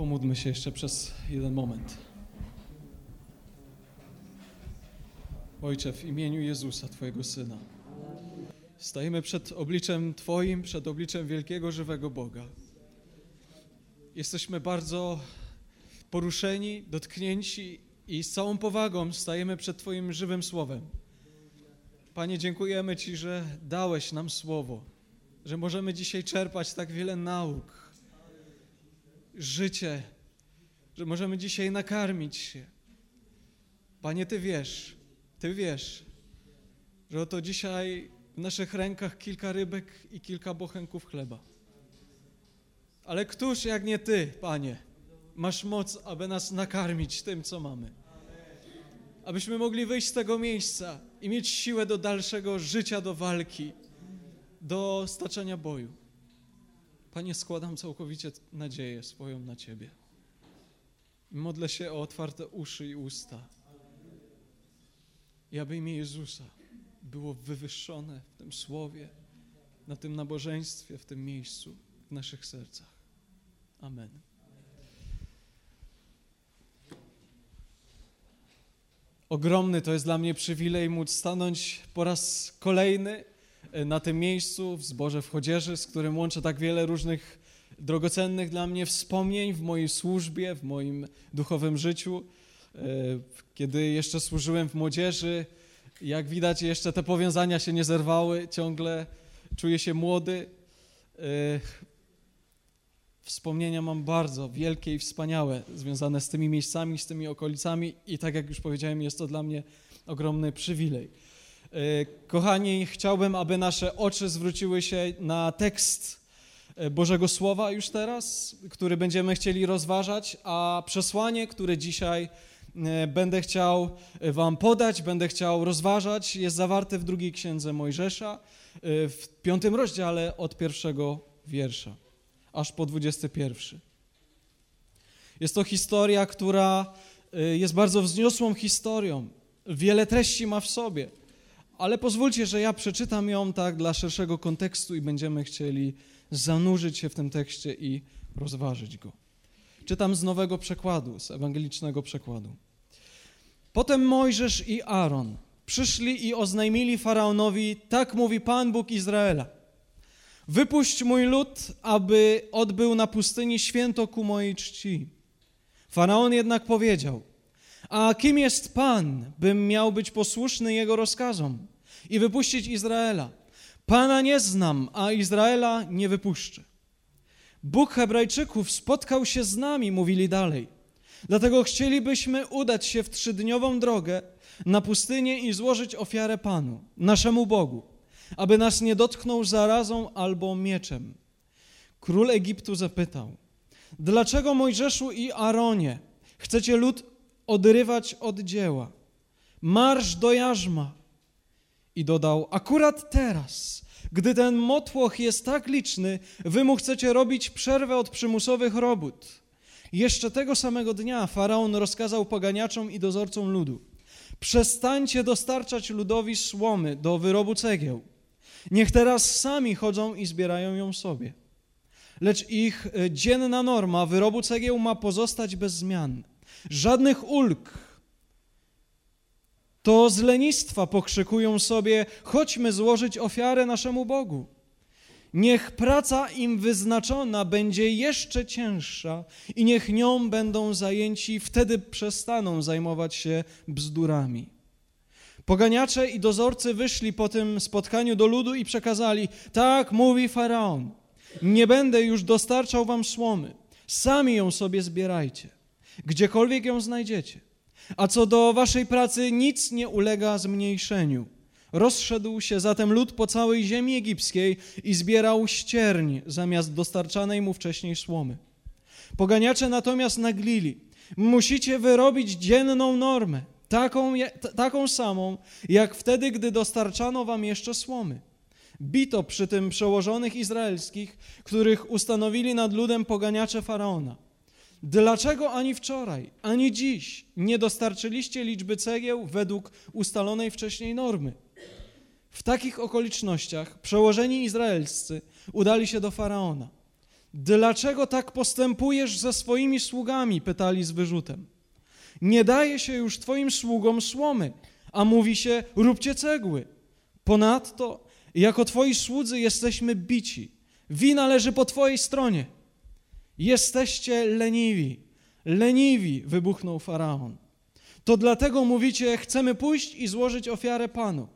Pomódlmy się jeszcze przez jeden moment. Ojcze, w imieniu Jezusa, Twojego Syna, stajemy przed obliczem Twoim, przed obliczem wielkiego, żywego Boga. Jesteśmy bardzo poruszeni, dotknięci i z całą powagą stajemy przed Twoim żywym Słowem. Panie, dziękujemy Ci, że dałeś nam Słowo, że możemy dzisiaj czerpać tak wiele nauk, życie, że możemy dzisiaj nakarmić się. Panie, Ty wiesz, Ty wiesz, że oto dzisiaj w naszych rękach kilka rybek i kilka bochenków chleba. Ale któż jak nie Ty, Panie, masz moc, aby nas nakarmić tym, co mamy? Abyśmy mogli wyjść z tego miejsca i mieć siłę do dalszego życia, do walki, do staczania boju. Panie, składam całkowicie nadzieję swoją na Ciebie. Modlę się o otwarte uszy i usta. I aby imię Jezusa było wywyższone w tym słowie, na tym nabożeństwie, w tym miejscu, w naszych sercach. Amen. Ogromny to jest dla mnie przywilej móc stanąć po raz kolejny na tym miejscu w zborze w Chodzieży, z którym łączę tak wiele różnych drogocennych dla mnie wspomnień w mojej służbie, w moim duchowym życiu. E, kiedy jeszcze służyłem w młodzieży, jak widać, jeszcze te powiązania się nie zerwały, ciągle czuję się młody. E, wspomnienia mam bardzo wielkie i wspaniałe, związane z tymi miejscami, z tymi okolicami, i tak jak już powiedziałem, jest to dla mnie ogromny przywilej. E, kochani, chciałbym, aby nasze oczy zwróciły się na tekst e, Bożego Słowa już teraz, który będziemy chcieli rozważać, a przesłanie, które dzisiaj e, będę chciał Wam podać, będę chciał rozważać, jest zawarte w drugiej księdze Mojżesza, w piątym rozdziale od pierwszego wiersza aż po 21. Jest to historia, która jest bardzo wzniosłą historią. Wiele treści ma w sobie, ale pozwólcie, że ja przeczytam ją tak dla szerszego kontekstu i będziemy chcieli zanurzyć się w tym tekście i rozważyć go. Czytam z nowego przekładu, z ewangelicznego przekładu. Potem Mojżesz i Aaron przyszli i oznajmili faraonowi: Tak mówi Pan Bóg Izraela. Wypuść mój lud, aby odbył na pustyni święto ku mojej czci. Faraon jednak powiedział: A kim jest Pan, bym miał być posłuszny jego rozkazom i wypuścić Izraela? Pana nie znam, a Izraela nie wypuszczę. Bóg Hebrajczyków spotkał się z nami, mówili dalej. Dlatego chcielibyśmy udać się w trzydniową drogę na pustynię i złożyć ofiarę Panu, naszemu Bogu aby nas nie dotknął zarazą albo mieczem. Król Egiptu zapytał, dlaczego Mojżeszu i Aaronie chcecie lud odrywać od dzieła? Marsz do jarzma. I dodał, akurat teraz, gdy ten motłoch jest tak liczny, wy mu chcecie robić przerwę od przymusowych robót. Jeszcze tego samego dnia faraon rozkazał poganiaczom i dozorcom ludu: Przestańcie dostarczać ludowi słomy do wyrobu cegieł. Niech teraz sami chodzą i zbierają ją sobie. Lecz ich e, dzienna norma wyrobu cegieł ma pozostać bez zmian. Żadnych ulg. To z lenistwa pokrzykują sobie: chodźmy złożyć ofiarę naszemu Bogu. Niech praca im wyznaczona będzie jeszcze cięższa i niech nią będą zajęci, wtedy przestaną zajmować się bzdurami. Poganiacze i dozorcy wyszli po tym spotkaniu do ludu i przekazali: Tak mówi faraon, nie będę już dostarczał wam słomy, sami ją sobie zbierajcie, gdziekolwiek ją znajdziecie. A co do waszej pracy, nic nie ulega zmniejszeniu. Rozszedł się zatem lud po całej ziemi egipskiej i zbierał ścierń zamiast dostarczanej mu wcześniej słomy. Poganiacze natomiast naglili: Musicie wyrobić dzienną normę taką, taką samą, jak wtedy, gdy dostarczano wam jeszcze słomy. Bito przy tym przełożonych izraelskich, których ustanowili nad ludem poganiacze faraona. Dlaczego ani wczoraj, ani dziś nie dostarczyliście liczby cegieł według ustalonej wcześniej normy? W takich okolicznościach przełożeni izraelscy udali się do faraona. Dlaczego tak postępujesz ze swoimi sługami? pytali z wyrzutem. Nie daje się już twoim sługom słomy, a mówi się: róbcie cegły. Ponadto, jako twoi słudzy jesteśmy bici. Wina leży po twojej stronie. Jesteście leniwi. Leniwi, wybuchnął faraon. To dlatego mówicie: chcemy pójść i złożyć ofiarę Panu.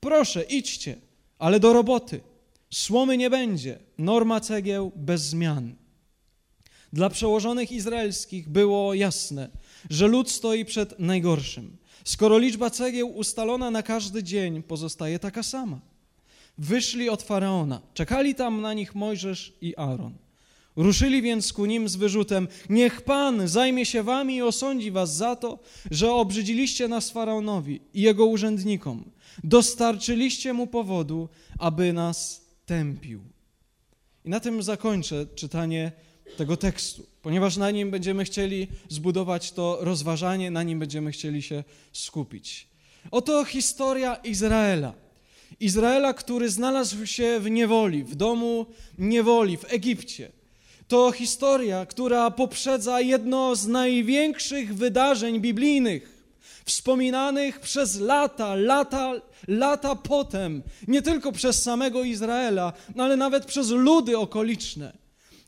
Proszę, idźcie, ale do roboty. Słomy nie będzie, norma cegieł bez zmian. Dla przełożonych izraelskich było jasne, że lud stoi przed najgorszym, skoro liczba cegieł ustalona na każdy dzień pozostaje taka sama. Wyszli od faraona, czekali tam na nich Mojżesz i Aaron. Ruszyli więc ku nim z wyrzutem: Niech Pan zajmie się wami i osądzi was za to, że obrzydziliście nas faraonowi i jego urzędnikom. Dostarczyliście mu powodu, aby nas tępił. I na tym zakończę czytanie tego tekstu, ponieważ na nim będziemy chcieli zbudować to rozważanie, na nim będziemy chcieli się skupić. Oto historia Izraela. Izraela, który znalazł się w niewoli, w domu niewoli, w Egipcie. To historia, która poprzedza jedno z największych wydarzeń biblijnych, wspominanych przez lata, lata, lata potem, nie tylko przez samego Izraela, ale nawet przez ludy okoliczne.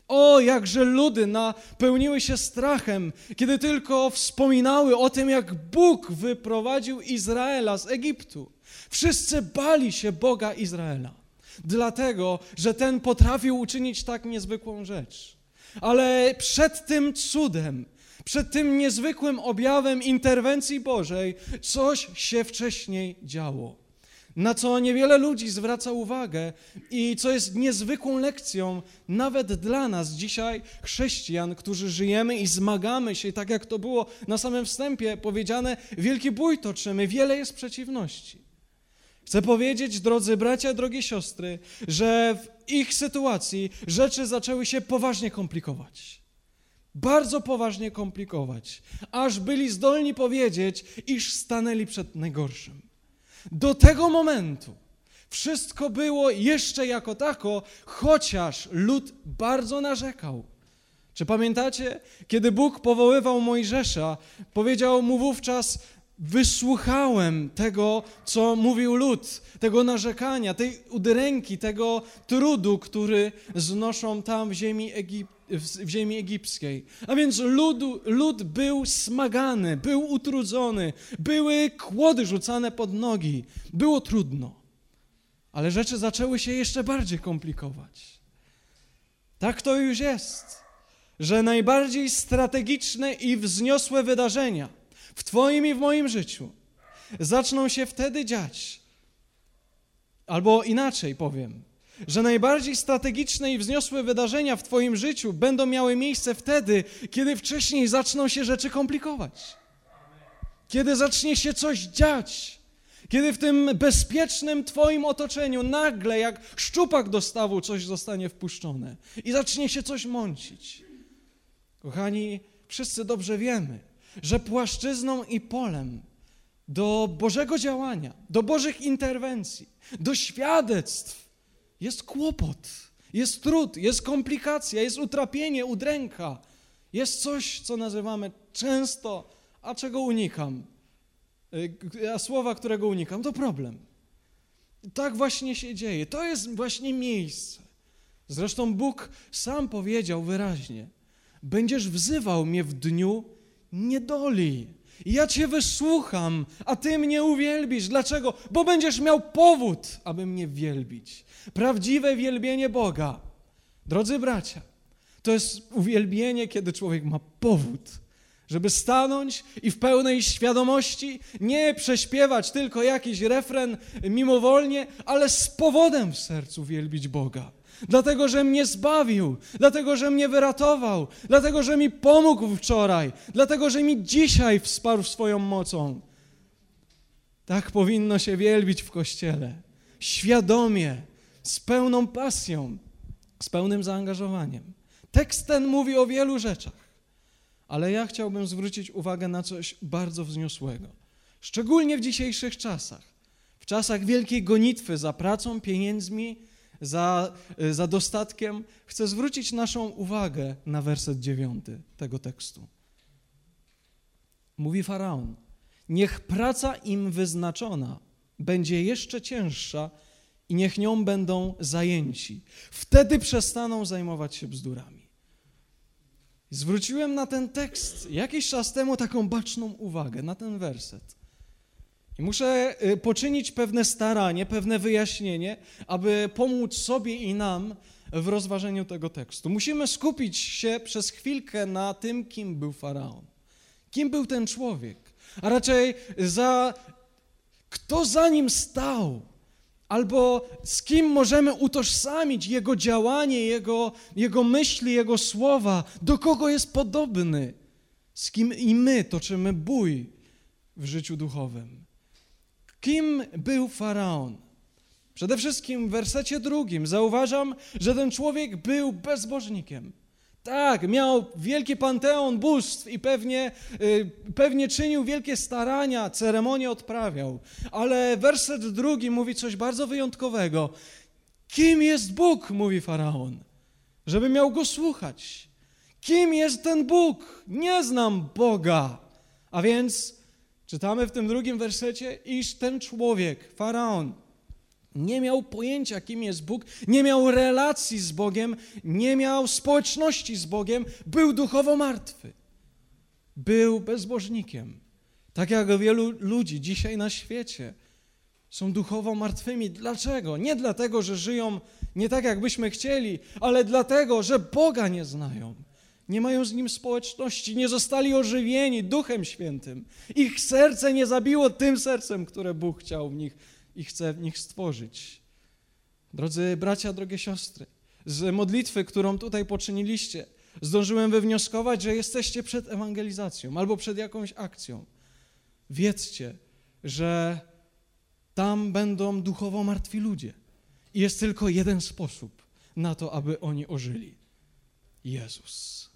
O, jakże ludy napełniły się strachem, kiedy tylko wspominały o tym, jak Bóg wyprowadził Izraela z Egiptu. Wszyscy bali się Boga Izraela, dlatego, że ten potrafił uczynić tak niezwykłą rzecz. Ale przed tym cudem, przed tym niezwykłym objawem interwencji Bożej, coś się wcześniej działo na co niewiele ludzi zwraca uwagę i co jest niezwykłą lekcją nawet dla nas dzisiaj, chrześcijan, którzy żyjemy i zmagamy się, tak jak to było na samym wstępie powiedziane, wielki bój toczymy, wiele jest przeciwności. Chcę powiedzieć, drodzy bracia, drogie siostry, że w ich sytuacji rzeczy zaczęły się poważnie komplikować. Bardzo poważnie komplikować, aż byli zdolni powiedzieć, iż stanęli przed najgorszym. Do tego momentu wszystko było jeszcze jako tako, chociaż lud bardzo narzekał. Czy pamiętacie, kiedy Bóg powoływał Mojżesza, powiedział mu wówczas: Wysłuchałem tego, co mówił lud, tego narzekania, tej udręki, tego trudu, który znoszą tam w ziemi Egiptu w ziemi egipskiej. A więc lud, lud był smagany, był utrudzony, były kłody rzucane pod nogi, było trudno. Ale rzeczy zaczęły się jeszcze bardziej komplikować. Tak to już jest, że najbardziej strategiczne i wzniosłe wydarzenia w Twoim i w moim życiu zaczną się wtedy dziać. Albo inaczej powiem, że najbardziej strategiczne i wzniosłe wydarzenia w Twoim życiu będą miały miejsce wtedy, kiedy wcześniej zaczną się rzeczy komplikować. Kiedy zacznie się coś dziać. Kiedy w tym bezpiecznym Twoim otoczeniu nagle, jak szczupak do stawu, coś zostanie wpuszczone i zacznie się coś mącić. Kochani, wszyscy dobrze wiemy, że płaszczyzną i polem do Bożego działania, do Bożych interwencji, do świadectw jest kłopot, jest trud, jest komplikacja, jest utrapienie, udręka. Jest coś, co nazywamy często, a czego unikam, y, a słowa, którego unikam, to problem. Tak właśnie się dzieje. To jest właśnie miejsce. Zresztą Bóg sam powiedział wyraźnie: Będziesz wzywał mnie w dniu niedoli. Ja Cię wysłucham, a Ty mnie uwielbisz. Dlaczego? Bo będziesz miał powód, aby mnie wielbić. Prawdziwe wielbienie Boga, drodzy bracia, to jest uwielbienie, kiedy człowiek ma powód, żeby stanąć i w pełnej świadomości nie prześpiewać tylko jakiś refren mimowolnie, ale z powodem w sercu wielbić Boga. Dlatego, że mnie zbawił, dlatego, że mnie wyratował, dlatego, że mi pomógł wczoraj, dlatego, że mi dzisiaj wsparł swoją mocą. Tak powinno się wielbić w kościele. Świadomie, z pełną pasją, z pełnym zaangażowaniem. Tekst ten mówi o wielu rzeczach, ale ja chciałbym zwrócić uwagę na coś bardzo wzniosłego. Szczególnie w dzisiejszych czasach, w czasach wielkiej gonitwy za pracą, pieniędzmi, za, y, za dostatkiem, chcę zwrócić naszą uwagę na werset dziewiąty tego tekstu. Mówi faraon: Niech praca im wyznaczona będzie jeszcze cięższa i niech nią będą zajęci. Wtedy przestaną zajmować się bzdurami. Zwróciłem na ten tekst jakiś czas temu taką baczną uwagę, na ten werset. I muszę y, poczynić pewne staranie, pewne wyjaśnienie, aby pomóc sobie i nam w rozważeniu tego tekstu. Musimy skupić się przez chwilkę na tym, kim był faraon. Kim był ten człowiek, a raczej za kto za nim stał, albo z kim możemy utożsamić jego działanie, jego, jego myśli, jego słowa, do kogo jest podobny, z kim i my toczymy bój w życiu duchowym. Kim był faraon? Przede wszystkim w wersecie drugim zauważam, że ten człowiek był bezbożnikiem. Tak, miał wielki panteon bóstw i pewnie, y, pewnie czynił wielkie starania, ceremonie odprawiał. Ale werset drugi mówi coś bardzo wyjątkowego. Kim jest Bóg, mówi faraon, żeby miał go słuchać. Kim jest ten Bóg? Nie znam Boga. A więc czytamy w tym drugim wersecie, iż ten człowiek, faraon, nie miał pojęcia, kim jest Bóg, nie miał relacji z Bogiem, nie miał społeczności z Bogiem, był duchowo martwy. Był bezbożnikiem. Tak jak wielu ludzi dzisiaj na świecie są duchowo martwymi. Dlaczego? Nie dlatego, że żyją nie tak, jakbyśmy chcieli, ale dlatego, że Boga nie znają. Nie mają z Nim społeczności, nie zostali ożywieni Duchem Świętym. Ich serce nie zabiło tym sercem, które Bóg chciał w nich i chce w nich stworzyć. Drodzy bracia, drogie siostry, z modlitwy, którą tutaj poczyniliście, zdążyłem wywnioskować, że jesteście przed ewangelizacją albo przed jakąś akcją. Wiedzcie, że tam będą duchowo martwi ludzie. I jest tylko jeden sposób na to, aby oni ożyli. Jezus.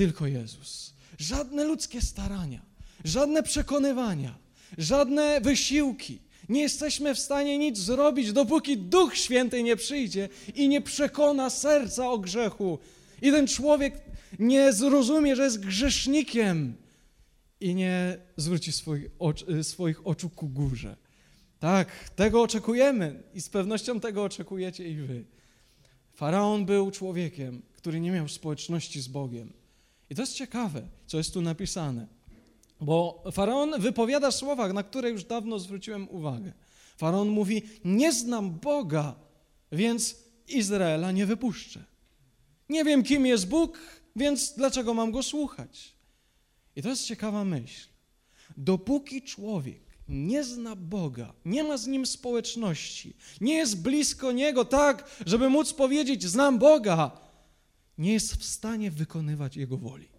Tylko Jezus. Żadne ludzkie starania, żadne przekonywania, żadne wysiłki, nie jesteśmy w stanie nic zrobić, dopóki Duch Święty nie przyjdzie i nie przekona serca o grzechu. I ten człowiek nie zrozumie, że jest grzesznikiem i nie zwróci swoich, ocz, swoich oczu ku górze. Tak, tego oczekujemy i z pewnością tego oczekujecie i wy. Faraon był człowiekiem, który nie miał społeczności z Bogiem. I to jest ciekawe, co jest tu napisane. Bo faraon wypowiada słowa, na które już dawno zwróciłem uwagę. Faraon mówi: Nie znam Boga, więc Izraela nie wypuszczę. Nie wiem, kim jest Bóg, więc dlaczego mam go słuchać? I to jest ciekawa myśl. Dopóki człowiek nie zna Boga, nie ma z nim społeczności, nie jest blisko niego tak, żeby móc powiedzieć: Znam Boga, nie jest w stanie wykonywać jego woli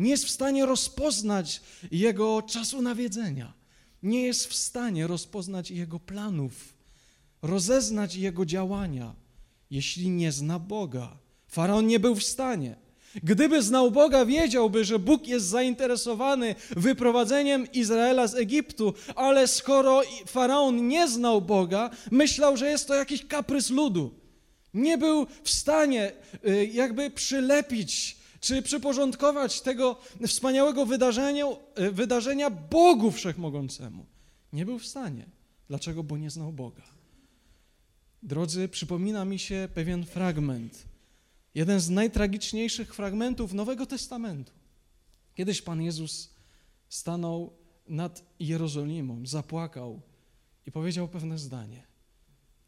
nie jest w stanie rozpoznać Jego czasu nawiedzenia, nie jest w stanie rozpoznać Jego planów, rozeznać Jego działania, jeśli nie zna Boga. Faraon nie był w stanie. Gdyby znał Boga, wiedziałby, że Bóg jest zainteresowany wyprowadzeniem Izraela z Egiptu, ale skoro faraon nie znał Boga, myślał, że jest to jakiś kaprys ludu. Nie był w stanie y, jakby przylepić czy przyporządkować tego wspaniałego wydarzenia, e, wydarzenia Bogu Wszechmogącemu. Nie był w stanie. Dlaczego? Bo nie znał Boga. Drodzy, przypomina mi się pewien fragment, jeden z najtragiczniejszych fragmentów Nowego Testamentu. Kiedyś Pan Jezus stanął nad Jerozolimą, zapłakał i powiedział pewne zdanie.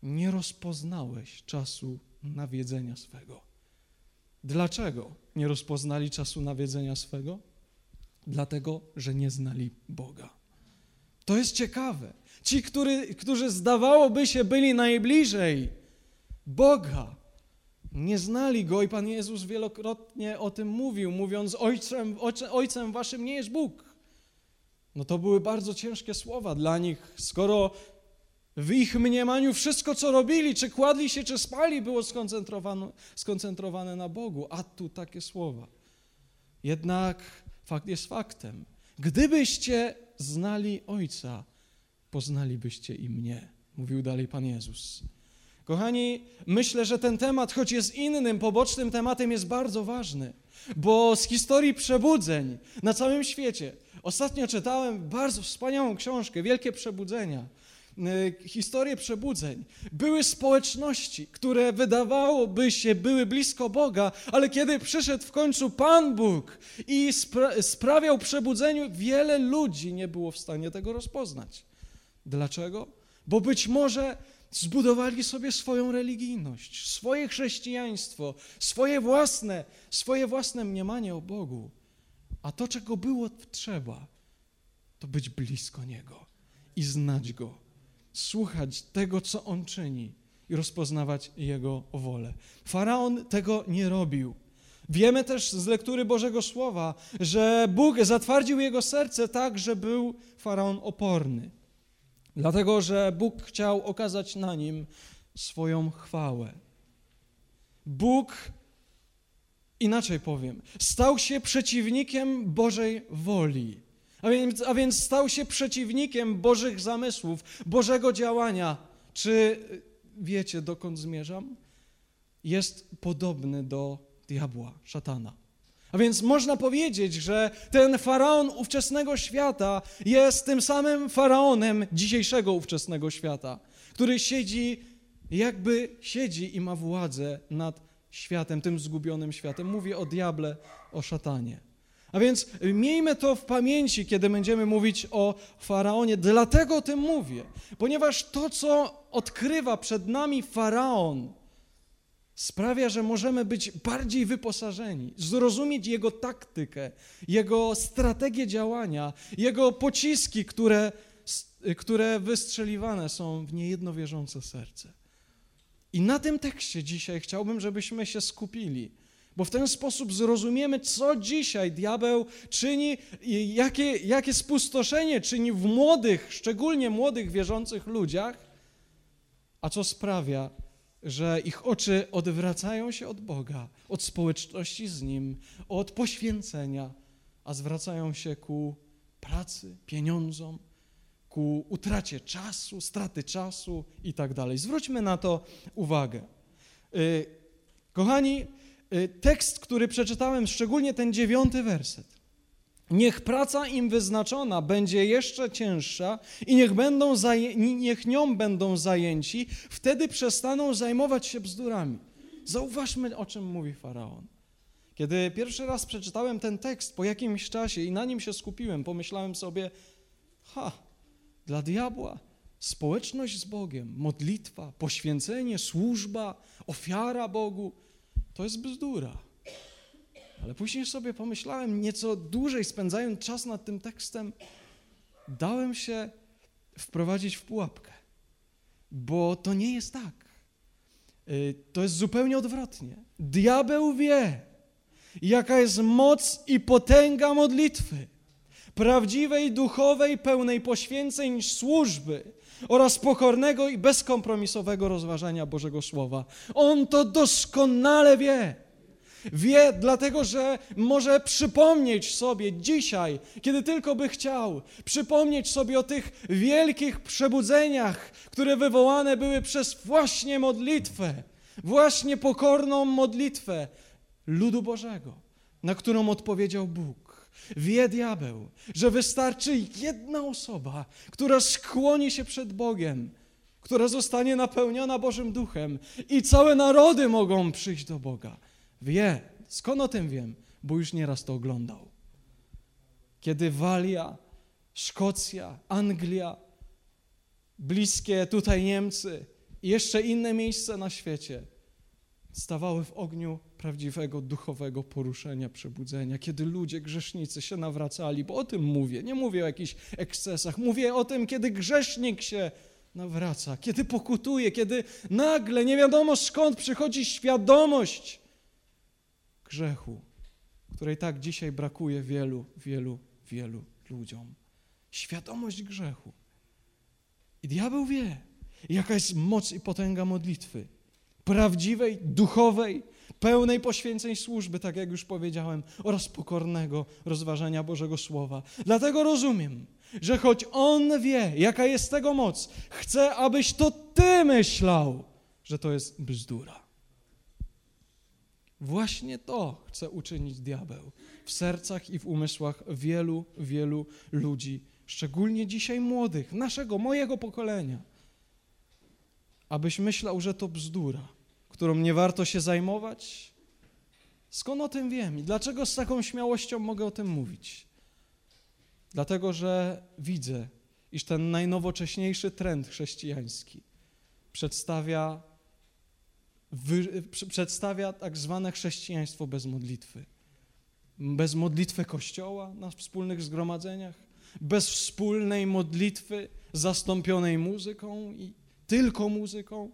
Nie rozpoznałeś czasu nawiedzenia swego. Dlaczego nie rozpoznali czasu nawiedzenia swego? Dlatego, że nie znali Boga. To jest ciekawe. Ci, który, którzy zdawałoby się byli najbliżej Boga, nie znali Go i Pan Jezus wielokrotnie o tym mówił, mówiąc ojcem, ojcem waszym nie jest Bóg. No to były bardzo ciężkie słowa dla nich, skoro w ich mniemaniu wszystko, co robili, czy kładli się, czy spali, było skoncentrowane, na Bogu. A tu takie słowa. Jednak fakt jest faktem. Gdybyście znali Ojca, poznalibyście i mnie, mówił dalej Pan Jezus. Kochani, myślę, że ten temat, choć jest innym, pobocznym tematem, jest bardzo ważny, bo z historii przebudzeń na całym świecie. Ostatnio czytałem bardzo wspaniałą książkę, Wielkie Przebudzenia historie przebudzeń. Były społeczności, które wydawałoby się były blisko Boga, ale kiedy przyszedł w końcu Pan Bóg i spra sprawiał przebudzeniu, wiele ludzi nie było w stanie tego rozpoznać. Dlaczego? Bo być może zbudowali sobie swoją religijność, swoje chrześcijaństwo, swoje własne, swoje własne mniemanie o Bogu. A to, czego było trzeba, to być blisko Niego i znać Go słuchać tego, co on czyni i rozpoznawać jego wolę. Faraon tego nie robił. Wiemy też z lektury Bożego Słowa, że Bóg zatwardził jego serce tak, że był faraon oporny. Dlatego, że Bóg chciał okazać na nim swoją chwałę. Bóg, inaczej powiem, stał się przeciwnikiem Bożej woli. A więc, a więc stał się przeciwnikiem Bożych zamysłów, Bożego działania. Czy wiecie, dokąd zmierzam? Jest podobny do diabła, szatana. A więc można powiedzieć, że ten faraon ówczesnego świata jest tym samym faraonem dzisiejszego ówczesnego świata, który siedzi, jakby siedzi i ma władzę nad światem, tym zgubionym światem. Mówię o diable, o szatanie. A więc miejmy to w pamięci, kiedy będziemy mówić o faraonie. Dlatego o tym mówię, ponieważ to, co odkrywa przed nami faraon, sprawia, że możemy być bardziej wyposażeni, zrozumieć jego taktykę, jego strategię działania, jego pociski, które, które wystrzeliwane są w niejednowierzące serce. I na tym tekście dzisiaj chciałbym, żebyśmy się skupili bo w ten sposób zrozumiemy, co dzisiaj diabeł czyni i jakie, jakie spustoszenie czyni w młodych, szczególnie młodych wierzących ludziach, a co sprawia, że ich oczy odwracają się od Boga, od społeczności z Nim, od poświęcenia, a zwracają się ku pracy, pieniądzom, ku utracie czasu, straty czasu i tak dalej. Zwróćmy na to uwagę. Y, kochani, tekst, który przeczytałem, szczególnie ten dziewiąty werset. Niech praca im wyznaczona będzie jeszcze cięższa i niech, będą niech nią będą zajęci, wtedy przestaną zajmować się bzdurami. Zauważmy, o czym mówi faraon. Kiedy pierwszy raz przeczytałem ten tekst po jakimś czasie i na nim się skupiłem, pomyślałem sobie, ha, dla diabła społeczność z Bogiem, modlitwa, poświęcenie, służba, ofiara Bogu to jest bzdura. Ale później sobie pomyślałem, nieco dłużej spędzając czas nad tym tekstem, dałem się wprowadzić w pułapkę, bo to nie jest tak. Y, to jest zupełnie odwrotnie. Diabeł wie, jaka jest moc i potęga modlitwy, prawdziwej, duchowej, pełnej poświęceń służby oraz pokornego i bezkompromisowego rozważania Bożego Słowa. On to doskonale wie. Wie, dlatego że może przypomnieć sobie dzisiaj, kiedy tylko by chciał, przypomnieć sobie o tych wielkich przebudzeniach, które wywołane były przez właśnie modlitwę, właśnie pokorną modlitwę ludu Bożego, na którą odpowiedział Bóg. Wie diabeł, że wystarczy jedna osoba, która skłoni się przed Bogiem, która zostanie napełniona Bożym Duchem i całe narody mogą przyjść do Boga. Wie, skąd o tym wiem? Bo już nieraz to oglądał. Kiedy Walia, Szkocja, Anglia, bliskie tutaj Niemcy i jeszcze inne miejsca na świecie stawały w ogniu prawdziwego duchowego poruszenia, przebudzenia, kiedy ludzie, grzesznicy się nawracali, bo o tym mówię, nie mówię o jakichś ekscesach, mówię o tym, kiedy grzesznik się nawraca, kiedy pokutuje, kiedy nagle, nie wiadomo skąd przychodzi świadomość grzechu, której tak dzisiaj brakuje wielu, wielu, wielu ludziom. Świadomość grzechu. I diabeł wie, jaka jest moc i potęga modlitwy prawdziwej, duchowej, pełnej poświęceń służby, tak jak już powiedziałem, oraz pokornego rozważania Bożego Słowa. Dlatego rozumiem, że choć On wie, jaka jest tego moc, chce, abyś to Ty myślał, że to jest bzdura. Właśnie to chce uczynić diabeł w sercach i w umysłach wielu, wielu ludzi, szczególnie dzisiaj młodych, naszego, mojego pokolenia. Abyś myślał, że to bzdura, którą nie warto się zajmować. Skąd o tym wiem i dlaczego z taką śmiałością mogę o tym mówić? Dlatego, że widzę, iż ten najnowocześniejszy trend chrześcijański przedstawia, wy, przedstawia tak zwane chrześcijaństwo bez modlitwy. Bez modlitwy Kościoła na wspólnych zgromadzeniach, bez wspólnej modlitwy zastąpionej muzyką i tylko muzyką,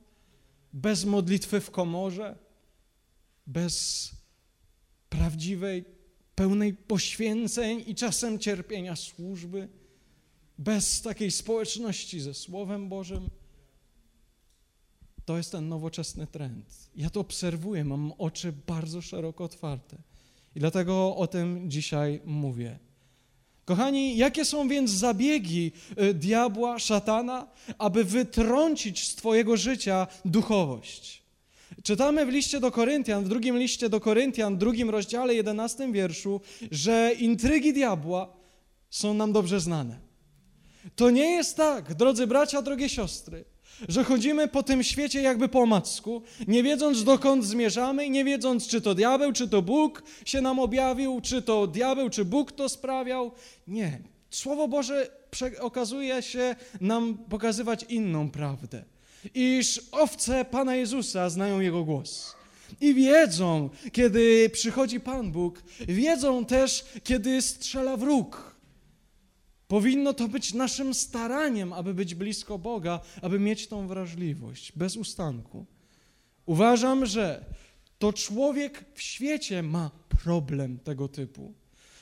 bez modlitwy w komorze, bez prawdziwej, pełnej poświęceń i czasem cierpienia służby, bez takiej społeczności ze Słowem Bożym. To jest ten nowoczesny trend. Ja to obserwuję, mam oczy bardzo szeroko otwarte. I dlatego o tym dzisiaj mówię. Kochani, jakie są więc zabiegi y, diabła, szatana, aby wytrącić z Twojego życia duchowość? Czytamy w liście do Koryntian, w drugim liście do Koryntian, drugim rozdziale, jedenastym wierszu, że intrygi diabła są nam dobrze znane. To nie jest tak, drodzy bracia, drogie siostry, że chodzimy po tym świecie jakby po macku, nie wiedząc dokąd zmierzamy nie wiedząc, czy to diabeł, czy to Bóg się nam objawił, czy to diabeł, czy Bóg to sprawiał. Nie. Słowo Boże okazuje się nam pokazywać inną prawdę, iż owce Pana Jezusa znają Jego głos. I wiedzą, kiedy przychodzi Pan Bóg, wiedzą też, kiedy strzela wróg. Powinno to być naszym staraniem, aby być blisko Boga, aby mieć tą wrażliwość, bez ustanku. Uważam, że to człowiek w świecie ma problem tego typu.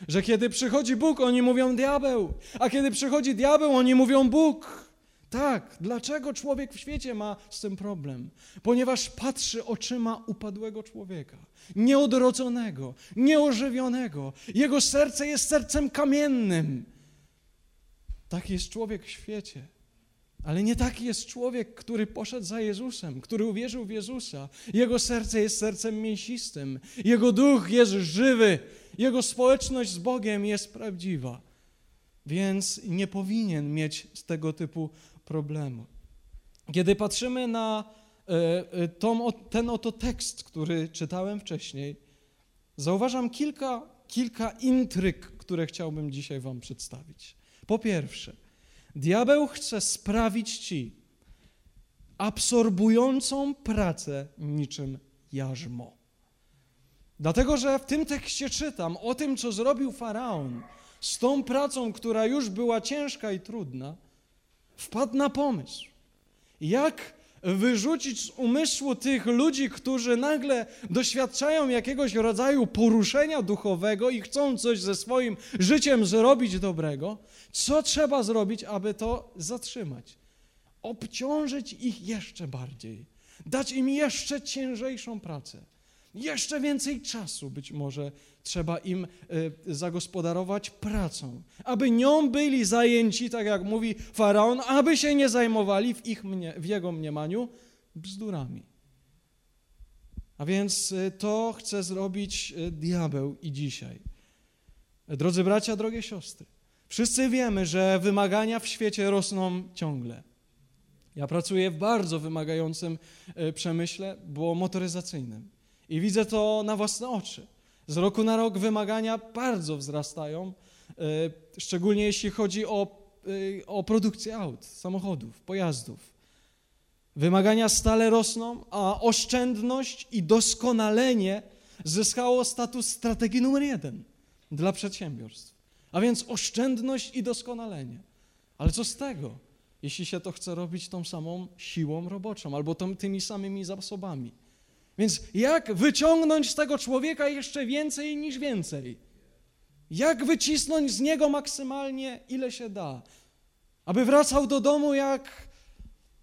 Że kiedy przychodzi Bóg, oni mówią diabeł, a kiedy przychodzi diabeł, oni mówią Bóg. Tak, dlaczego człowiek w świecie ma z tym problem? Ponieważ patrzy oczyma upadłego człowieka, nieodrodzonego, nieożywionego. Jego serce jest sercem kamiennym Taki jest człowiek w świecie. Ale nie taki jest człowiek, który poszedł za Jezusem, który uwierzył w Jezusa. Jego serce jest sercem mięsistym, jego duch jest żywy, jego społeczność z Bogiem jest prawdziwa. Więc nie powinien mieć z tego typu problemu. Kiedy patrzymy na e, e, tą, ten oto tekst, który czytałem wcześniej, zauważam kilka, kilka intryg, które chciałbym dzisiaj Wam przedstawić. Po pierwsze, diabeł chce sprawić ci absorbującą pracę niczym jarzmo. Dlatego, że w tym tekście czytam o tym, co zrobił faraon z tą pracą, która już była ciężka i trudna, wpadł na pomysł, jak wyrzucić z umysłu tych ludzi, którzy nagle doświadczają jakiegoś rodzaju poruszenia duchowego i chcą coś ze swoim życiem zrobić dobrego, co trzeba zrobić, aby to zatrzymać? Obciążyć ich jeszcze bardziej, dać im jeszcze ciężejszą pracę. Jeszcze więcej czasu być może trzeba im y, zagospodarować pracą, aby nią byli zajęci, tak jak mówi faraon, aby się nie zajmowali w, ich mnie, w jego mniemaniu bzdurami. A więc y, to chce zrobić y, diabeł i dzisiaj. Drodzy bracia, drogie siostry, wszyscy wiemy, że wymagania w świecie rosną ciągle. Ja pracuję w bardzo wymagającym przemyśle, bo motoryzacyjnym. I widzę to na własne oczy. Z roku na rok wymagania bardzo wzrastają, e, szczególnie jeśli chodzi o, e, o produkcję aut, samochodów, pojazdów. Wymagania stale rosną, a oszczędność i doskonalenie zyskało status strategii numer jeden dla przedsiębiorstw. A więc oszczędność i doskonalenie. Ale co z tego, jeśli się to chce robić tą samą siłą roboczą albo tą, tymi samymi zasobami? Więc jak wyciągnąć z tego człowieka jeszcze więcej niż więcej? Jak wycisnąć z niego maksymalnie, ile się da? Aby wracał do domu jak,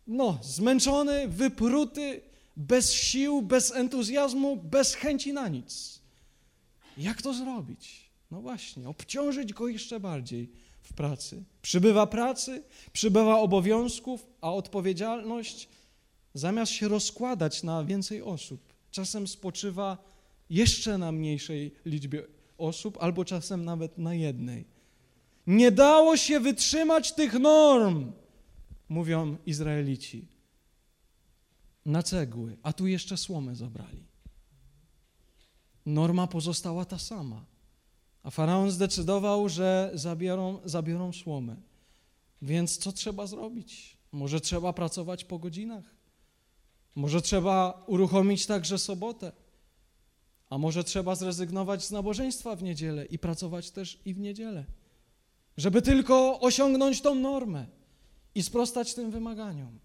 no, zmęczony, wypruty, bez sił, bez entuzjazmu, bez chęci na nic. Jak to zrobić? No właśnie, obciążyć go jeszcze bardziej w pracy. Przybywa pracy, przybywa obowiązków, a odpowiedzialność zamiast się rozkładać na więcej osób, czasem spoczywa jeszcze na mniejszej liczbie osób, albo czasem nawet na jednej. Nie dało się wytrzymać tych norm, mówią Izraelici. Na cegły, a tu jeszcze słomę zabrali. Norma pozostała ta sama. A faraon zdecydował, że zabiorą, zabiorą słomę. Więc co trzeba zrobić? Może trzeba pracować po godzinach? Może trzeba uruchomić także sobotę? A może trzeba zrezygnować z nabożeństwa w niedzielę i pracować też i w niedzielę? Żeby tylko osiągnąć tą normę i sprostać tym wymaganiom.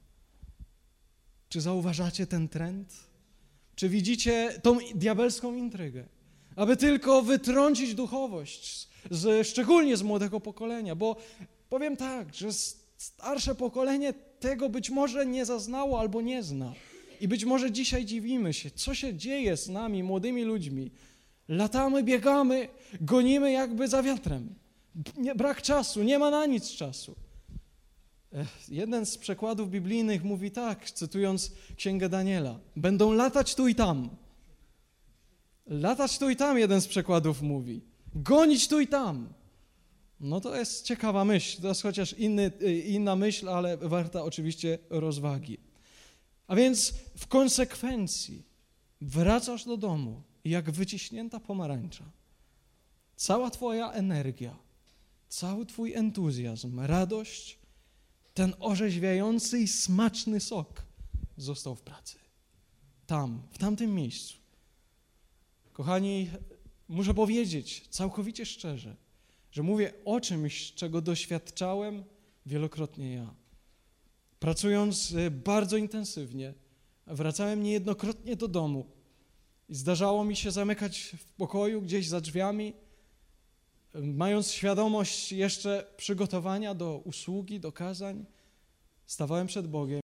Czy zauważacie ten trend? Czy widzicie tą diabelską intrygę? Aby tylko wytrącić duchowość, z, szczególnie z młodego pokolenia, bo powiem tak, że starsze pokolenie tego być może nie zaznało albo nie zna. I być może dzisiaj dziwimy się, co się dzieje z nami, młodymi ludźmi. Latamy, biegamy, gonimy jakby za wiatrem. Brak czasu, nie ma na nic czasu. Jeden z przekładów biblijnych mówi tak, cytując Księgę Daniela: Będą latać tu i tam. Latać tu i tam, jeden z przekładów mówi. Gonić tu i tam. No to jest ciekawa myśl. To jest chociaż inny, inna myśl, ale warta oczywiście rozwagi. A więc w konsekwencji wracasz do domu jak wyciśnięta pomarańcza. Cała Twoja energia, cały Twój entuzjazm, radość, ten orzeźwiający i smaczny sok został w pracy. Tam, w tamtym miejscu. Kochani, muszę powiedzieć całkowicie szczerze, że mówię o czymś, czego doświadczałem wielokrotnie ja. Pracując y, bardzo intensywnie, wracałem niejednokrotnie do domu i zdarzało mi się zamykać w pokoju gdzieś za drzwiami, mając świadomość jeszcze przygotowania do usługi, do kazań, stawałem przed Bogiem